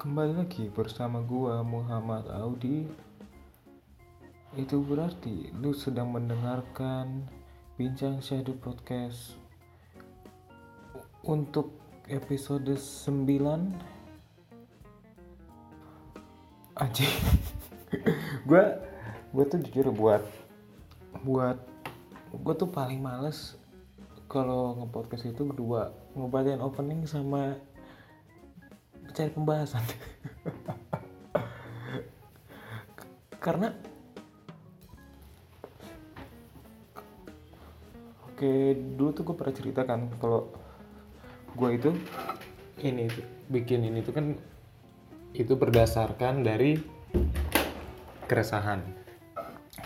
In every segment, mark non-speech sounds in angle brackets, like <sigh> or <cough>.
Kembali lagi bersama gua Muhammad Audi. Itu berarti lu sedang mendengarkan Bincang Shadow Podcast untuk episode 9 Aji. <laughs> Gua gua tuh jujur buat buat gua tuh paling males kalau nge-podcast itu berdua. Ngebacain opening sama cari pembahasan. Karena oke dulu tuh gue pernah ceritakan kalau gue itu ini tuh bikin ini tuh kan itu berdasarkan dari keresahan.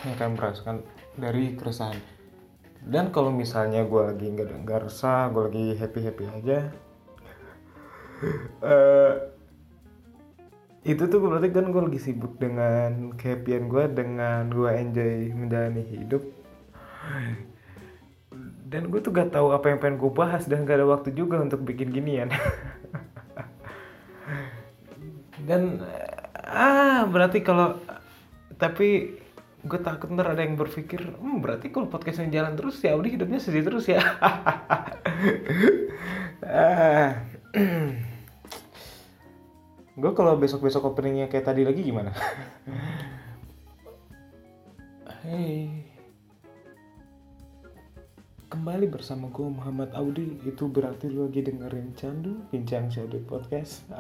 Ya kan merasakan dari keresahan. Dan kalau misalnya gue lagi nggak nggak resah gue lagi happy happy aja <laughs> eh itu tuh berarti kan gue lagi sibuk dengan kehappian gue dengan gue enjoy menjalani hidup. Dan gue tuh gak tahu apa yang pengen gue bahas dan gak ada waktu juga untuk bikin ginian. <laughs> Dan ah berarti kalau tapi gue takut ntar ada yang berpikir hmm, berarti kalau podcastnya jalan terus ya udah hidupnya sedih terus ya. <laughs> Ah. <clears throat> gue kalau besok-besok openingnya kayak tadi lagi gimana? Hey. Kembali bersama gue Muhammad Audi. Itu berarti lu lagi dengerin Candu Bincang Shadow Podcast. <laughs>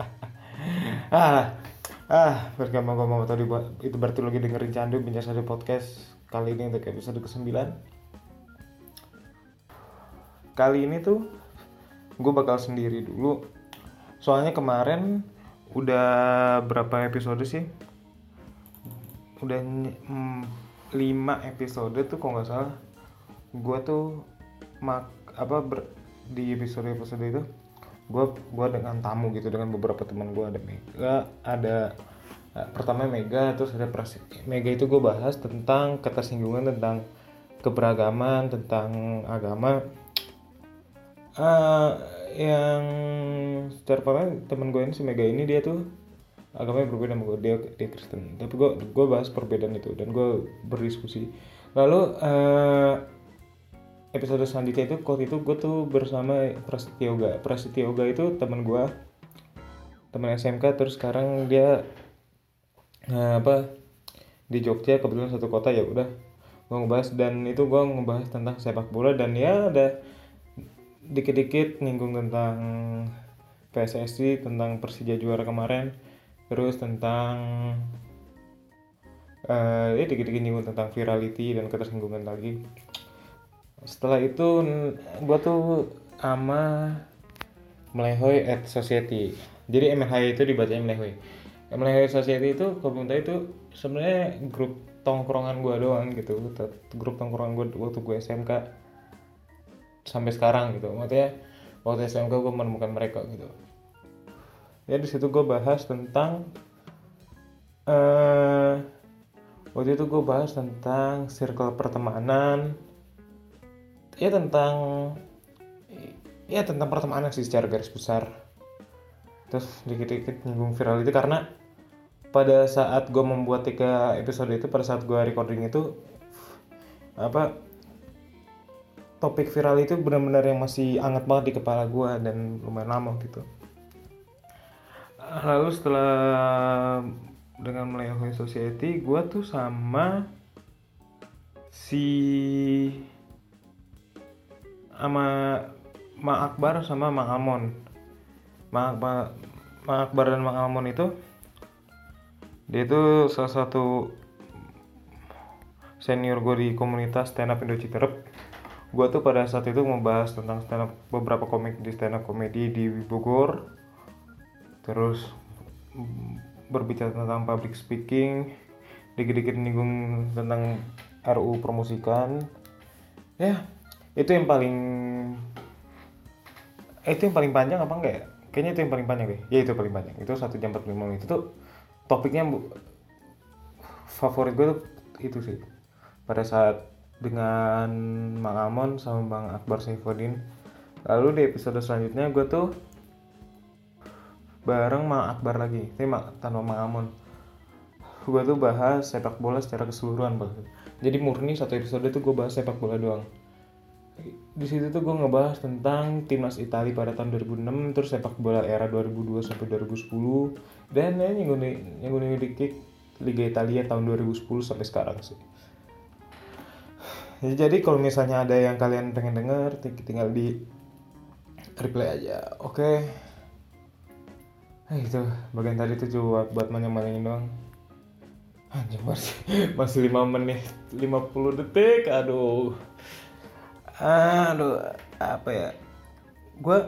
Ah ah bersama gue Muhammad Audi itu berarti lu lagi dengerin Candu Bincang Shadow Podcast kali ini untuk episode ke-9 kali ini tuh gue bakal sendiri dulu. Soalnya kemarin udah berapa episode sih? Udah mm, 5 episode tuh kalau nggak salah. Gue tuh mak apa ber, di episode episode itu gue gua dengan tamu gitu dengan beberapa teman gue ada Mega ada uh, pertama Mega terus ada Pras Mega itu gue bahas tentang ketersinggungan tentang keberagaman tentang agama. Uh, yang secara pertama teman gue ini si Mega ini dia tuh agamanya berbeda sama gue. Dia dia Kristen. Tapi gue gue bahas perbedaan itu dan gue berdiskusi. Lalu uh, episode selanjutnya itu waktu itu gue tuh bersama Prasetyo Yoga. Prasetyo Yoga itu teman gue teman SMK terus sekarang dia nah, apa di Jogja kebetulan satu kota ya udah. Gue ngebahas dan itu gue ngebahas tentang sepak bola dan ya ada dikit-dikit nyinggung tentang PSSI tentang Persija juara kemarin terus tentang uh, dikit-dikit nyinggung tentang virality dan ketersinggungan lagi. Setelah itu gue tuh sama Melehoy at Society. Jadi MLH itu dibacanya Melehoy. Melehoy Society itu tahu itu sebenarnya grup tongkrongan gue doang gitu. Grup tongkrongan gue waktu gue SMK sampai sekarang gitu. Maksudnya waktu SMK gue menemukan mereka gitu. Ya di situ gue bahas tentang uh, waktu itu gue bahas tentang circle pertemanan. Ya tentang ya tentang pertemanan sih secara garis besar. Terus dikit-dikit nyinggung viral itu karena pada saat gue membuat tiga episode itu pada saat gue recording itu apa topik viral itu benar-benar yang masih anget banget di kepala gue dan lumayan lama gitu. Lalu setelah dengan Melayu Society gue tuh sama si sama Mak Akbar sama Mak Almon Mak Akbar, Mak Akbar dan Mak Almon itu dia itu salah satu senior gue di komunitas stand up Indo Citerep gue tuh pada saat itu membahas tentang stand up beberapa komik di stand up komedi di Bogor. Terus berbicara tentang public speaking dikit-dikit nyinggung tentang RU promosikan. Ya itu yang paling eh, itu yang paling panjang apa enggak ya? Kayaknya itu yang paling panjang deh. Ya itu paling panjang. Itu satu jam 45 menit. Itu tuh topiknya favorit gue tuh itu sih. Pada saat dengan Mang Amon sama Bang Akbar Saifuddin. Lalu di episode selanjutnya gue tuh bareng Ma Akbar lagi. Ma, tanpa Ma Amon. Gue tuh bahas sepak bola secara keseluruhan banget jadi murni satu episode tuh gue bahas sepak bola doang. Di situ tuh gue ngebahas tentang timnas Italia pada tahun 2006 terus sepak bola era 2002 sampai 2010 dan ya nyinggung nyinggung dikit Liga Italia tahun 2010 sampai sekarang sih ya, jadi kalau misalnya ada yang kalian pengen denger tinggal di reply aja oke? Okay. Eh, itu bagian tadi tuh cuma buat manyang-manyangin doang. Anjing masih <laughs> masih 5 menit 50 detik aduh. Aduh apa ya? Gue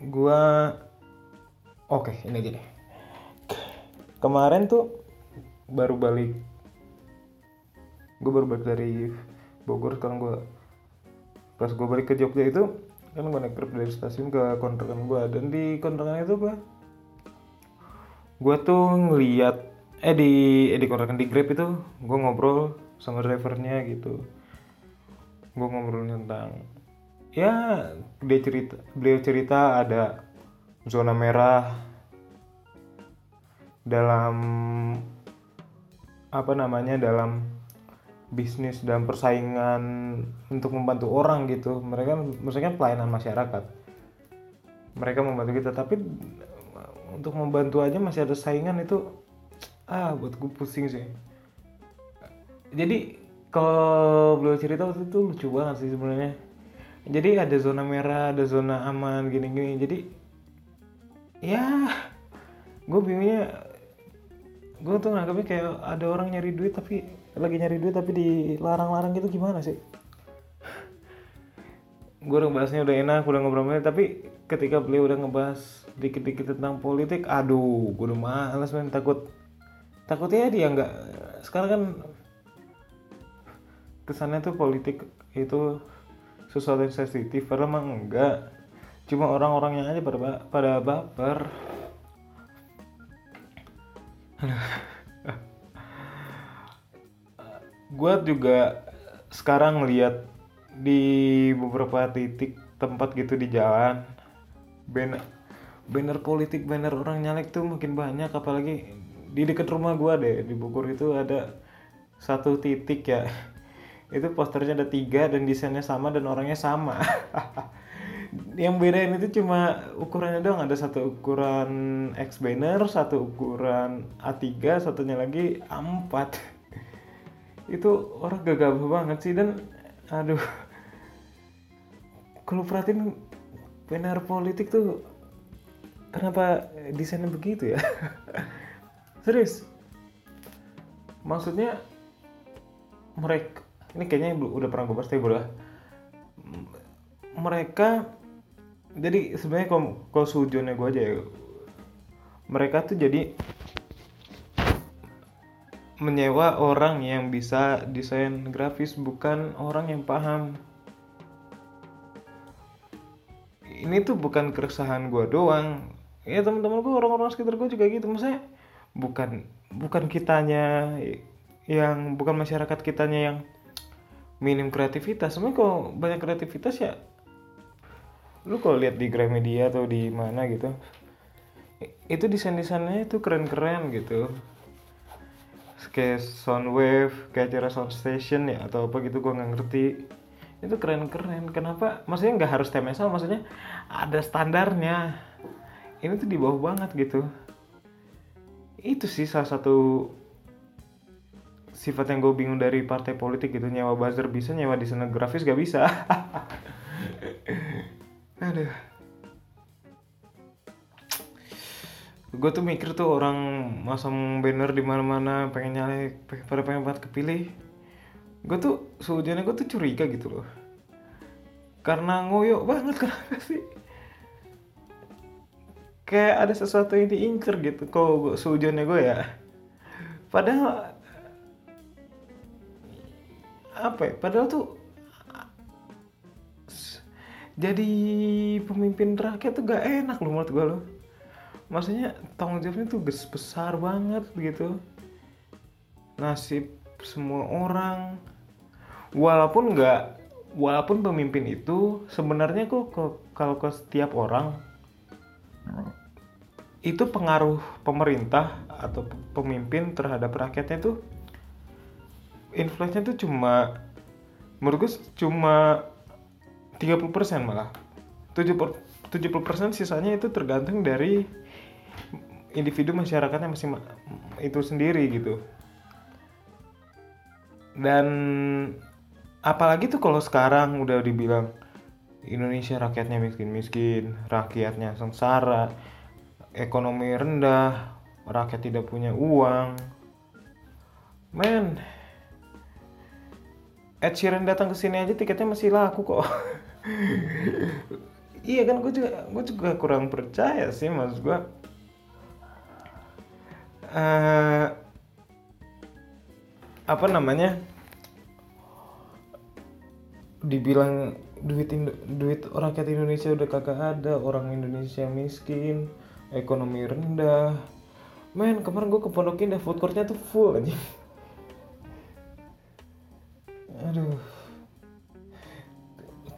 gue oke ini gini. Kemarin tuh baru balik gue baru balik dari Bogor sekarang gue pas gue balik ke Jogja itu kan gue naik trip dari stasiun ke kontrakan gue dan di kontrakan itu gue gue tuh ngeliat eh di eh di kontrakan di Grab itu gue ngobrol sama drivernya gitu. Gue ngobrol tentang ya dia cerita beliau cerita ada zona merah dalam apa namanya dalam bisnis dan persaingan untuk membantu orang gitu. Mereka maksudnya pelayanan masyarakat. Mereka membantu kita tapi untuk membantu aja masih ada saingan itu ah buat gue pusing sih. Jadi kalau beliau cerita waktu itu lucu banget sih sebenarnya. Jadi ada zona merah ada zona aman gini-gini. Jadi ya gue bingungnya gue tuh nganggapnya kayak ada orang nyari duit tapi lagi nyari duit tapi dilarang-larang gitu gimana sih? Gue udah bahasnya udah enak udah ngobrol tapi ketika beliau udah ngebahas dikit-dikit tentang politik aduh gue udah males men. Takut takutnya dia nggak sekarang kan kesannya tuh politik itu sesuatu yang sensitif padahal emang enggak. Cuma orang-orangnya aja pada pada baper gue juga sekarang lihat di beberapa titik tempat gitu di jalan banner banner politik banner orang nyalek tuh makin banyak apalagi di dekat rumah gue deh di Bogor itu ada satu titik ya. <laughs> Itu posternya ada tiga dan desainnya sama dan orangnya sama. <laughs> Yang bedain itu cuma ukurannya doang ada satu ukuran X banner satu ukuran A3 satunya lagi A4 <laughs> itu orang gagah banget sih dan aduh. Kalau perhatiin banner politik tuh kenapa desainnya begitu ya? <laughs> Serius. Maksudnya mereka ini kayaknya udah pernah gue bahas tapi udah mereka jadi sebenarnya kalau kalau gue aja ya mereka tuh jadi menyewa orang yang bisa desain grafis bukan orang yang paham. Ini tuh bukan keresahan gue doang. Ya teman-teman gue orang-orang sekitar gue juga gitu. Maksudnya bukan bukan kitanya yang bukan masyarakat kitanya yang minim kreativitas. Sebenarnya kalau banyak kreativitas ya lu kalau lihat di Gramedia atau di mana gitu itu desain desainnya itu keren keren gitu kayak Soundwave kayak acara Sound Station ya atau apa gitu gue nggak ngerti. Itu keren keren kenapa? Maksudnya nggak harus TMSL maksudnya ada standarnya. Ini tuh di bawah banget gitu. Itu sih salah satu sifat yang gue bingung dari partai politik gitu. Nyawa buzzer bisa nyawa desainer grafis gak bisa. <laughs> Aduh gue tuh mikir tuh orang masang banner di mana mana pengen nyalek pada pengen banget kepilih. Gue tuh sejujurnya gue tuh curiga gitu loh. Karena ngoyo banget <laughs> kenapa sih? Kayak ada sesuatu yang diincer gitu kok seujonnya gue ya. Padahal apa ya padahal tuh jadi pemimpin rakyat tuh gak enak loh menurut gue loh maksudnya tanggung jawabnya tuh besar banget gitu. Nasib semua orang. Walaupun nggak walaupun pemimpin itu sebenarnya kok kalau ke setiap orang itu pengaruh pemerintah atau pemimpin terhadap rakyatnya tuh influence-nya tuh cuma menurut gue cuma 30% malah. 70 70% sisanya itu tergantung dari individu masyarakatnya masih itu sendiri gitu. Dan apalagi tuh kalau sekarang udah dibilang Indonesia rakyatnya miskin-miskin rakyatnya sengsara ekonomi rendah rakyat tidak punya uang. Men Ed Sheeran datang ke sini aja tiketnya masih laku kok. <laughs> Iya kan gue juga gue juga kurang percaya sih mas gue uh, apa namanya? Dibilang duit duit rakyat Indonesia udah kagak ada orang Indonesia miskin ekonomi rendah. Men kemarin gue ke Pondok Indah food courtnya tuh full aja aduh.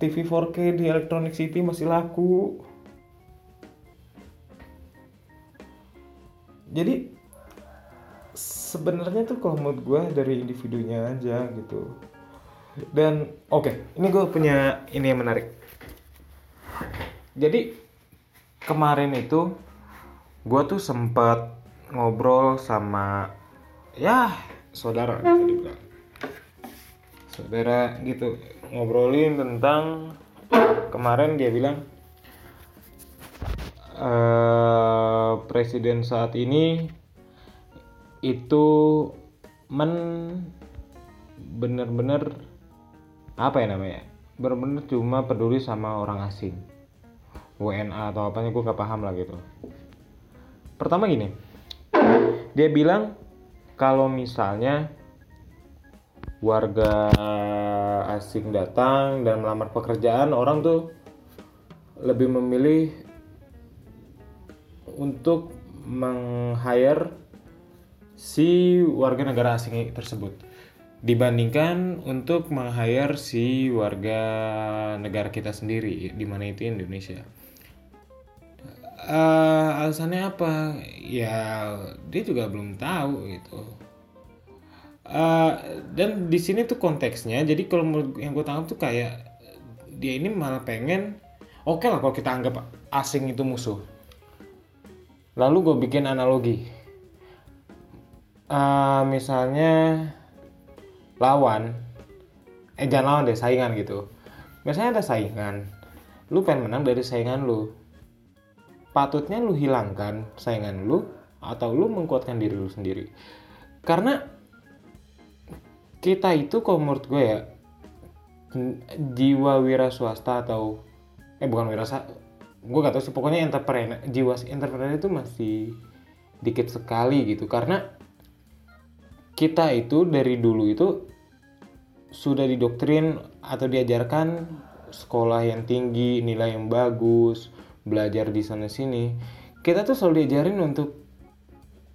TV 4K di Electronic City masih laku. Sebenarnya tuh kalau menurut gue dari individunya aja gitu. Dan oke, okay, ini gue punya ini yang menarik. Jadi kemarin itu gue tuh sempat ngobrol sama ya saudara saudara gitu ngobrolin tentang kemarin dia bilang uh, presiden saat ini itu men bener-bener apa ya namanya? Bener-bener cuma peduli sama orang asing. WNA atau apanya gue gak paham lah gitu. Pertama gini dia bilang kalau misalnya warga asing datang dan melamar pekerjaan orang tuh lebih memilih untuk meng-hire si warga negara asing tersebut dibandingkan untuk meng-hire si warga negara kita sendiri di mana itu Indonesia. Uh, alasannya apa? Ya dia juga belum tahu gitu uh, dan di sini tuh konteksnya jadi kalau yang gue tangkap tuh kayak dia ini malah pengen oke okay lah kalau kita anggap asing itu musuh lalu gue bikin analogi uh, misalnya lawan eh jangan lawan deh saingan gitu. Misalnya ada saingan lu pengen menang dari saingan lu. Patutnya lu hilangkan saingan lu atau lu mengkuatkan diri lu sendiri. Karena kita itu kalau menurut gue ya jiwa wira swasta atau eh bukan wira gue gak tau sih pokoknya entrepreneur jiwa entrepreneur itu masih dikit sekali gitu. Karena kita itu dari dulu itu sudah didoktrin atau diajarkan sekolah yang tinggi nilai yang bagus belajar di sana sini. Kita tuh selalu diajarin untuk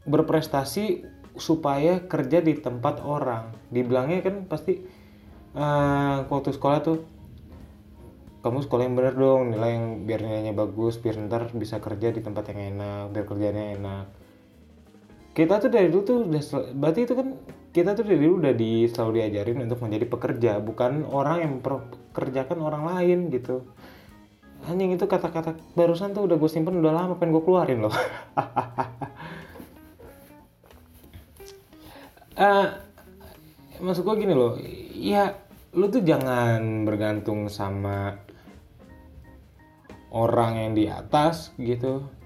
berprestasi supaya kerja di tempat orang. Dibilangnya kan pasti uh, waktu sekolah tuh kamu sekolah yang bener dong nilai yang biar nilainya bagus biar ntar bisa kerja di tempat yang enak biar kerjanya enak kita tuh dari dulu tuh udah berarti itu kan kita tuh dari dulu udah di selalu diajarin untuk menjadi pekerja bukan orang yang mempekerjakan orang lain gitu. Anjing itu kata-kata barusan tuh udah gue simpen udah lama pengen gue keluarin loh. Uh, <laughs> maksud gue gini loh ya lu tuh jangan bergantung sama orang yang di atas gitu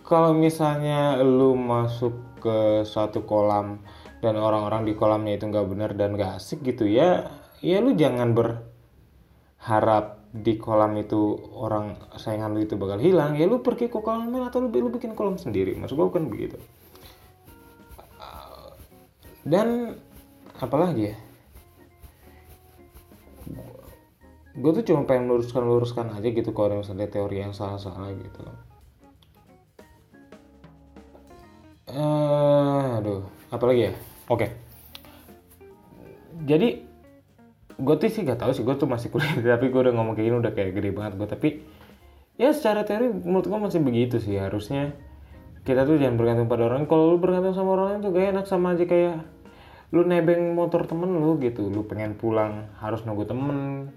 kalau misalnya lu masuk ke suatu kolam dan orang-orang di kolamnya itu nggak benar dan gak asik gitu ya ya lu jangan berharap di kolam itu orang sayangan lu itu bakal hilang. Ya lu pergi ke kolam atau lu, lu bikin kolam sendiri. Maksud gue kan begitu. Dan apalagi ya? Gue tuh cuma pengen luruskan luruskan aja gitu kalau misalnya teori yang salah salah gitu uh, aduh apalagi ya? Oke. Okay. jadi gue tuh sih gak tahu sih gue tuh masih kuliah <laughs> tapi gue udah ngomong kayak gini udah kayak gede banget gue tapi ya secara teori menurut gua masih begitu sih harusnya kita tuh jangan bergantung pada orang kalau lu bergantung sama orang lain tuh gak enak sama aja kayak lu nebeng motor temen lu gitu lu pengen pulang harus nunggu temen.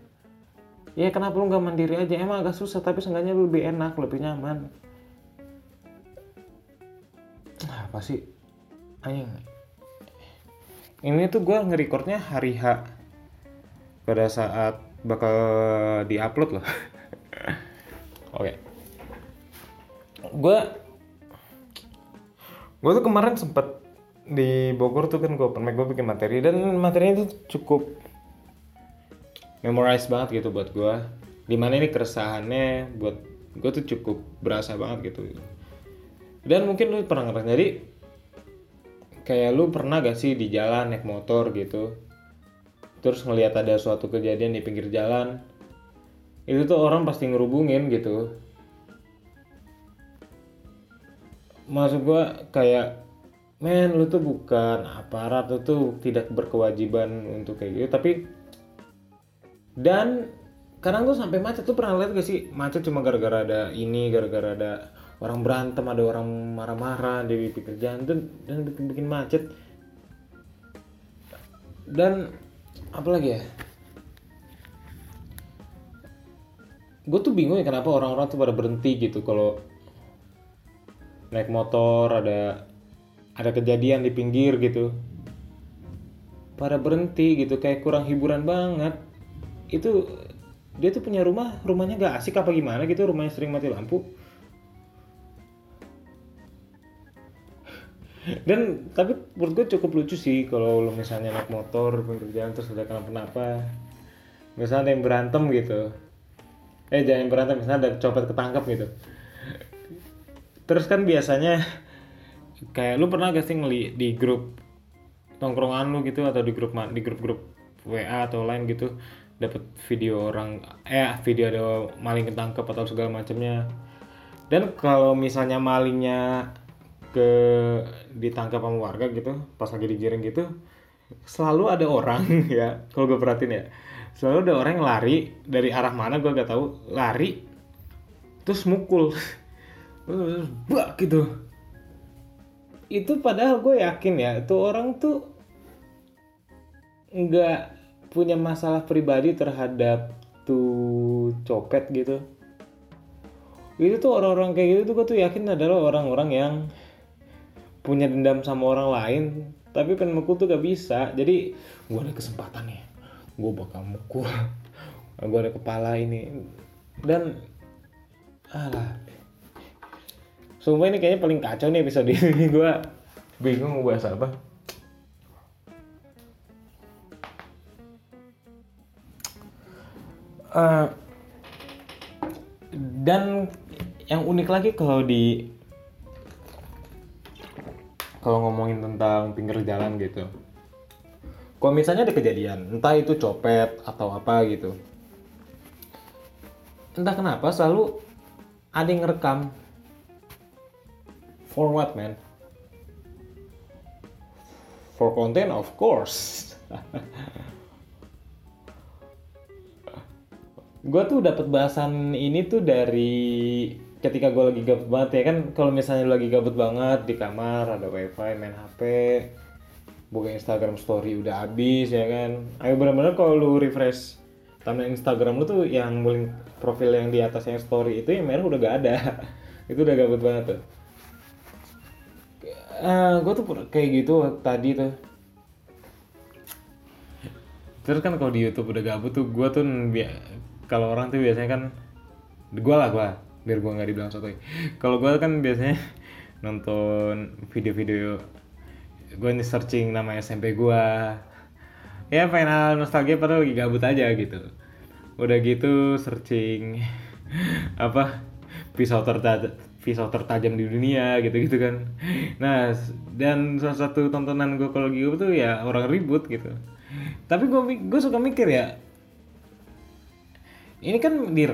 Ya kenapa lu nggak mandiri aja? Emang agak susah tapi seenggaknya lu lebih enak lebih nyaman apa sih? Ayo. ini tuh gua nge-recordnya hari H pada saat bakal diupload loh. <laughs> Oke. Gua gue tuh kemarin sempet di Bogor tuh kan gue open mic gue bikin materi dan materinya itu cukup memorize banget gitu buat gue di mana ini keresahannya buat gue tuh cukup berasa banget gitu dan mungkin lu pernah ngerasain jadi kayak lu pernah gak sih di jalan naik motor gitu? Terus ngelihat ada suatu kejadian di pinggir jalan itu tuh orang pasti ngerubungin gitu. Maksud gue kayak men lu tuh bukan aparat lu tuh tidak berkewajiban untuk kayak gitu. Tapi dan kadang tuh sampai macet. Tuh pernah lihat gak sih macet cuma gara-gara ada ini gara-gara ada orang berantem ada orang marah-marah di jalan tuh dan bikin, bikin macet. Dan apa lagi ya? Gue tuh bingung ya kenapa orang-orang tuh pada berhenti gitu kalau naik motor ada ada kejadian di pinggir gitu. Pada berhenti gitu kayak kurang hiburan banget. Itu dia tuh punya rumah rumahnya gak asik apa gimana gitu rumahnya sering mati lampu dan tapi menurut gue cukup lucu sih kalau lo misalnya naik motor pinggir jalan terus ada kenapa-napa. Misalnya ada yang berantem gitu. Eh jangan berantem misalnya ada copet ketangkep gitu. Terus kan biasanya kayak lu pernah gak sih ngeli di grup tongkrongan lu gitu atau di grup di grup-grup WA atau lain gitu dapat video orang eh video ada maling ketangkep atau segala macamnya. Dan kalau misalnya malingnya ke ditangkap sama warga gitu pas lagi digiring gitu selalu ada orang <laughs> ya kalau gue perhatiin ya selalu ada orang yang lari dari arah mana gue gak tahu lari terus mukul <laughs> bak gitu. Itu padahal gue yakin ya itu orang tuh nggak punya masalah pribadi terhadap tuh copet gitu. Itu tuh orang-orang kayak gitu tuh gue tuh yakin adalah orang-orang yang punya dendam sama orang lain tapi pengen mukul tuh gak bisa. Jadi gue ada kesempatan nih. Gue bakal mukul. <laughs> Gue ada kepala ini. Dan alah. Sumpah ini kayaknya paling kacau nih episode ini. <laughs> Gue bingung mau bahas apa. Uh, dan yang unik lagi kalau di kalau ngomongin tentang pinggir jalan gitu kalau misalnya ada kejadian entah itu copet atau apa gitu entah kenapa selalu ada yang ngerekam For what, man? For content, of course. <laughs> gue tuh dapat bahasan ini tuh dari ketika gue lagi gabut banget ya kan kalau misalnya lagi gabut banget di kamar ada wifi main hp buka instagram story udah habis ya kan. Ayo benar-benar kalau lu refresh timeline instagram lu tuh yang profil yang di atas yang story itu yang merah udah gak ada. <laughs> Itu udah gabut banget tuh. Uh, eh, gue tuh kayak gitu tadi tuh. Terus kan kalau di YouTube udah gabut tuh gue tuh kalau orang tuh biasanya kan gue lah gue biar gue nggak dibilang sotoy. Kalau gue kan biasanya nonton video-video gue nih searching nama SMP gue ya final nostalgia padahal lagi gabut aja gitu. Udah gitu searching <laughs> apa pisau tertajam pisau tertajam di dunia gitu-gitu kan. Nah dan salah satu tontonan gue kalau gitu tuh ya orang ribut gitu. Tapi gue gue suka mikir ya ini kan di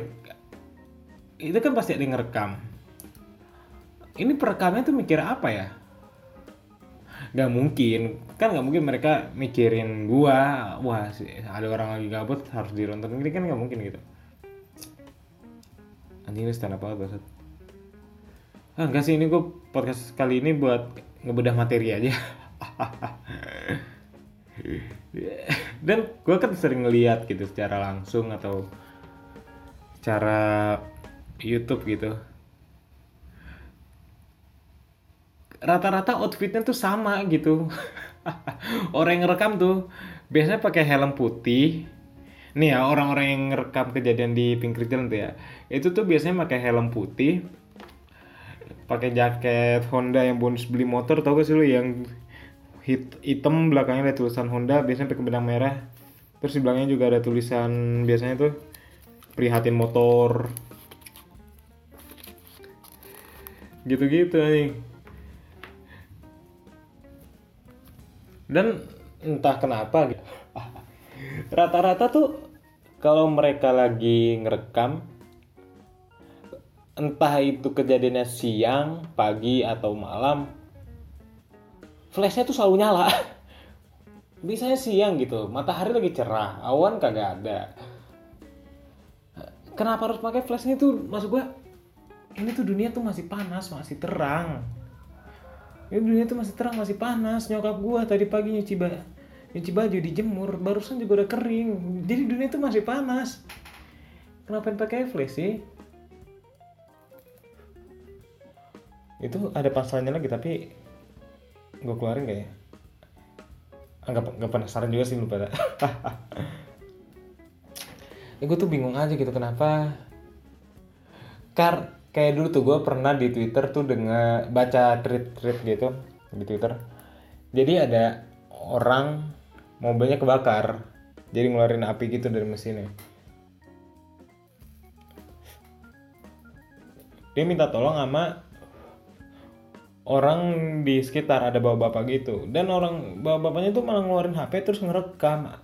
itu kan pasti ada yang ngerekam. Ini perekamnya tuh mikir apa ya? Nggak mungkin. Kan nggak mungkin mereka mikirin gua wah ada orang lagi gabut harus dironton ini kan nggak mungkin gitu. Anjing ini stand up apa Bangsat. ah enggak sih ini gue podcast kali ini buat ngebedah materi aja. <laughs> Dan gue kan sering ngeliat gitu secara langsung atau secara YouTube gitu. Rata-rata outfitnya tuh sama gitu. <laughs> Orang yang ngerekam tuh biasanya pakai helm putih. Nih ya orang-orang yang ngerekam kejadian di pinggir jalan tuh ya. Itu tuh biasanya pakai helm putih pakai jaket Honda yang bonus beli motor tau gak sih lu? Yang hit, hitam belakangnya ada tulisan Honda biasanya pakai benang merah. Terus di belakangnya juga ada tulisan biasanya tuh prihatin motor gitu-gitu nih dan entah kenapa gitu. <laughs> Rata-rata tuh kalau mereka lagi ngerekam entah itu kejadiannya siang, pagi atau malam flashnya tuh selalu nyala. <laughs> Biasanya siang gitu matahari lagi cerah awan kagak ada. Kenapa harus pakai flashnya tuh? Maksud gua ini tuh dunia tuh masih panas masih terang. Ini dunia tuh masih terang masih panas. Nyokap gua tadi pagi nyuci baju nyuci baju dijemur barusan juga udah kering. Jadi dunia tuh masih panas. Kenapa pakai flash sih? Itu ada pasalnya lagi tapi gue keluarin gak ya? Anggap nggak penasaran juga sih lu pada <laughs> ya, gue tuh bingung aja gitu kenapa? Kar kayak dulu tuh gue pernah di Twitter tuh dengan baca tweet-tweet gitu di Twitter. Jadi ada orang mobilnya kebakar jadi ngeluarin api gitu dari mesinnya. Dia minta tolong sama orang di sekitar ada bapak-bapak gitu. Dan orang bapak-bapaknya tuh malah ngeluarin HP terus ngerekam.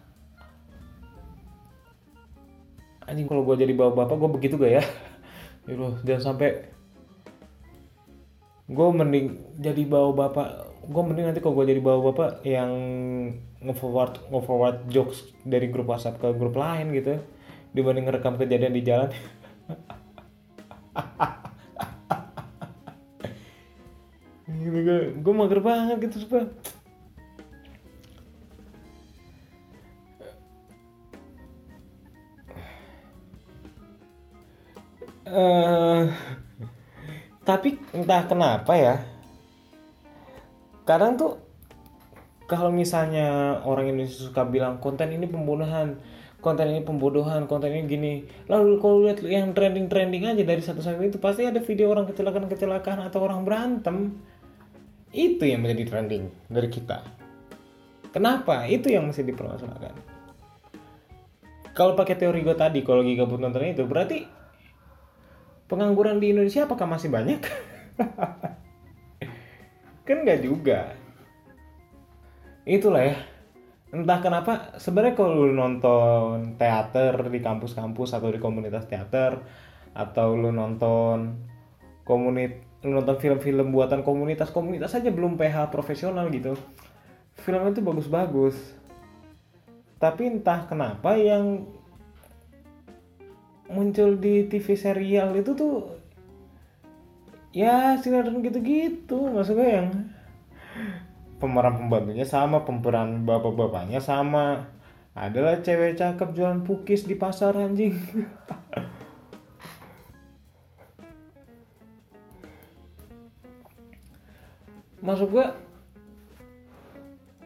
Anjing kalau gue jadi bapak-bapak gue begitu gak ya <laughs> Yaudah, jangan sampai gue mending jadi bawa bapak gue mending nanti kalau gue jadi bawa bapak yang nge-forward nge-forward jokes dari grup WhatsApp ke grup lain gitu dibanding ngerekam kejadian di jalan. <laughs> Gitu gue gue mager banget gitu sumpah Eh, tapi entah kenapa ya kadang tuh kalau misalnya orang Indonesia suka bilang konten ini pembunuhan konten ini pembodohan konten ini gini lalu kalau lihat yang trending trending aja dari satu sampai itu pasti ada video orang kecelakaan kecelakaan atau orang berantem. Itu yang menjadi trending dari kita. Kenapa? Itu yang mesti dipermasalahkan. Kalau pakai teori gue tadi kalau gabut nonton itu berarti pengangguran di Indonesia apakah masih banyak? kan nggak juga. Itulah ya. Entah kenapa sebenarnya kalau lu nonton teater di kampus-kampus atau di komunitas teater atau lu nonton komunit lu nonton film-film buatan komunitas-komunitas saja belum PH profesional gitu. Filmnya itu bagus-bagus. Tapi entah kenapa yang muncul di TV serial itu tuh ya sinetron gitu-gitu maksudnya yang pemeran pembantunya sama pemeran bapak-bapaknya sama. Adalah cewek cakep jualan pukis di pasar anjing. <laughs> Masuk gua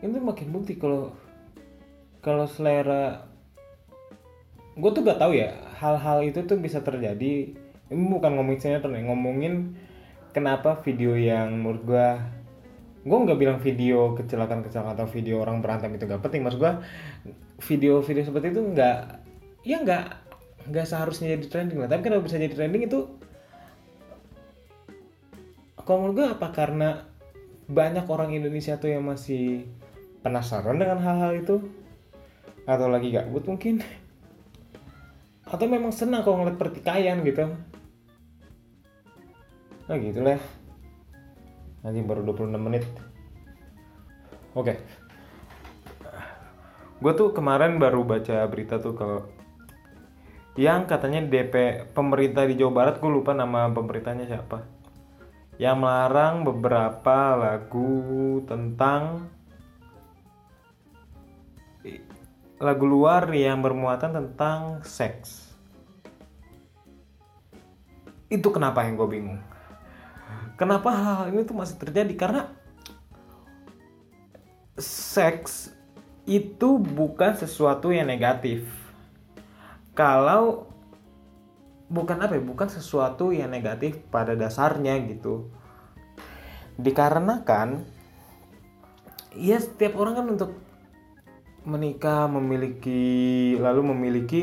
ini makin bukti kalau kalau selera gue tuh gak tahu ya hal-hal itu tuh bisa terjadi. Ini bukan ngomongin sinetron ya ngomongin kenapa video yang menurut gue gue nggak bilang video kecelakaan kecelakaan atau video orang berantem itu gak penting. Maksud gue video-video seperti itu nggak ya nggak nggak seharusnya jadi trending lah. Tapi kenapa bisa jadi trending itu kalau menurut gue apa? Karena banyak orang Indonesia tuh yang masih penasaran dengan hal-hal itu atau lagi gabut mungkin atau memang senang kalau ngeliat pertikaian gitu? Nah gitu lah. Nanti baru 26 menit. Oke. Okay. gue tuh kemarin baru baca berita tuh kalau yang katanya DP pemerintah di Jawa Barat gue lupa nama pemerintahnya siapa yang melarang beberapa lagu tentang lagu luar yang bermuatan tentang seks. Itu kenapa yang gue bingung. Kenapa hal ini tuh masih terjadi? Karena seks itu bukan sesuatu yang negatif. Kalau bukan apa ya? Bukan sesuatu yang negatif pada dasarnya gitu. Dikarenakan ya setiap orang kan untuk menikah memiliki lalu memiliki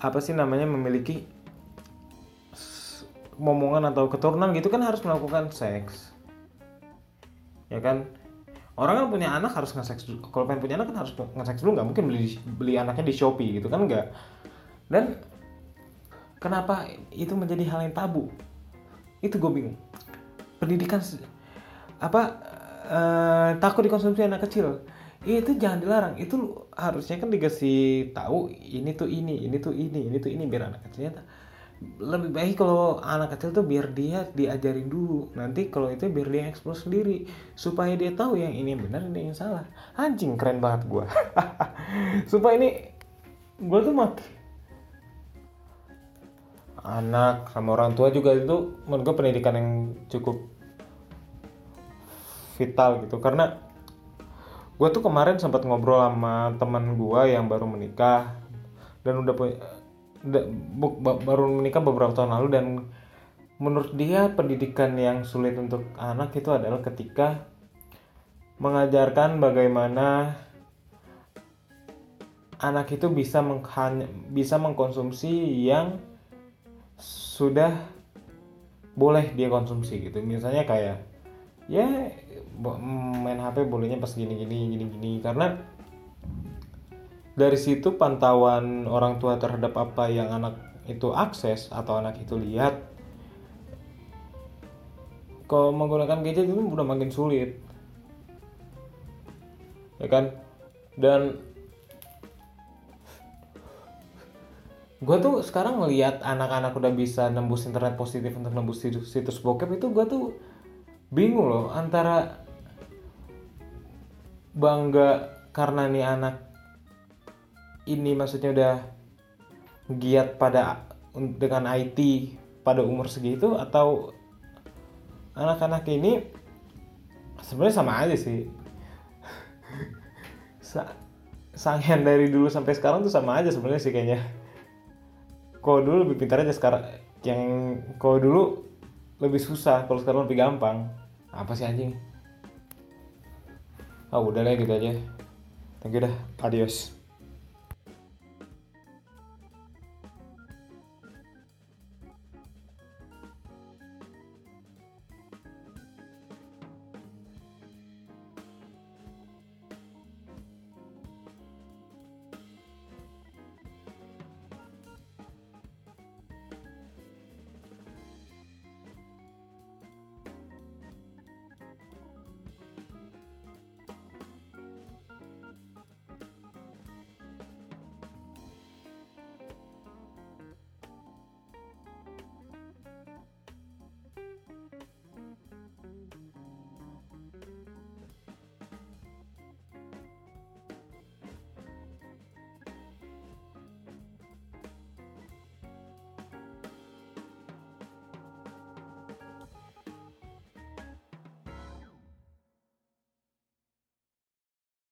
apa sih namanya memiliki momongan atau keturunan gitu kan harus melakukan seks. Ya kan? Orang kan punya anak harus nge-seks dulu. Kalau pengen punya anak kan harus nge-seks dulu. Nggak mungkin beli beli anaknya di shopee gitu kan nggak. Dan kenapa itu menjadi hal yang tabu? Itu gue bingung. Pendidikan apa uh, takut dikonsumsi anak kecil itu jangan dilarang. Itu harusnya kan dikasih tahu ini tuh ini ini tuh ini ini tuh ini biar anak kecilnya lebih baik kalau anak kecil tuh biar dia diajarin dulu. Nanti kalau itu biar dia eksplor sendiri supaya dia tahu yang ini yang benar ini yang salah. Anjing keren banget gue <laughs> supaya ini gue tuh mati anak sama orang tua juga itu menurut gue pendidikan yang cukup vital gitu. Karena gue tuh kemarin sempat ngobrol sama teman gue yang baru menikah. Dan udah punya baru menikah beberapa tahun lalu. Dan menurut dia pendidikan yang sulit untuk anak itu adalah ketika mengajarkan bagaimana anak itu bisa meng bisa mengkonsumsi yang sudah boleh dia konsumsi gitu. Misalnya kayak ya main HP bolehnya pas gini gini gini gini karena dari situ pantauan orang tua terhadap apa yang anak itu akses atau anak itu lihat kalau menggunakan gadget itu udah makin sulit. Ya kan? Dan gue tuh sekarang ngelihat anak-anak udah bisa nembus internet positif untuk nembus situs, situs bokep itu gue tuh bingung loh antara bangga karena nih anak ini maksudnya udah giat pada dengan IT pada umur segitu atau anak-anak ini sebenarnya sama aja sih. <laughs> Sa sangian dari dulu sampai sekarang tuh sama aja sebenarnya sih kayaknya. Kalau dulu lebih pintar aja sekarang yang kalau dulu lebih susah kalau sekarang lebih gampang. Apa sih anjing ah udah lah gitu aja. Thank you dah. Adios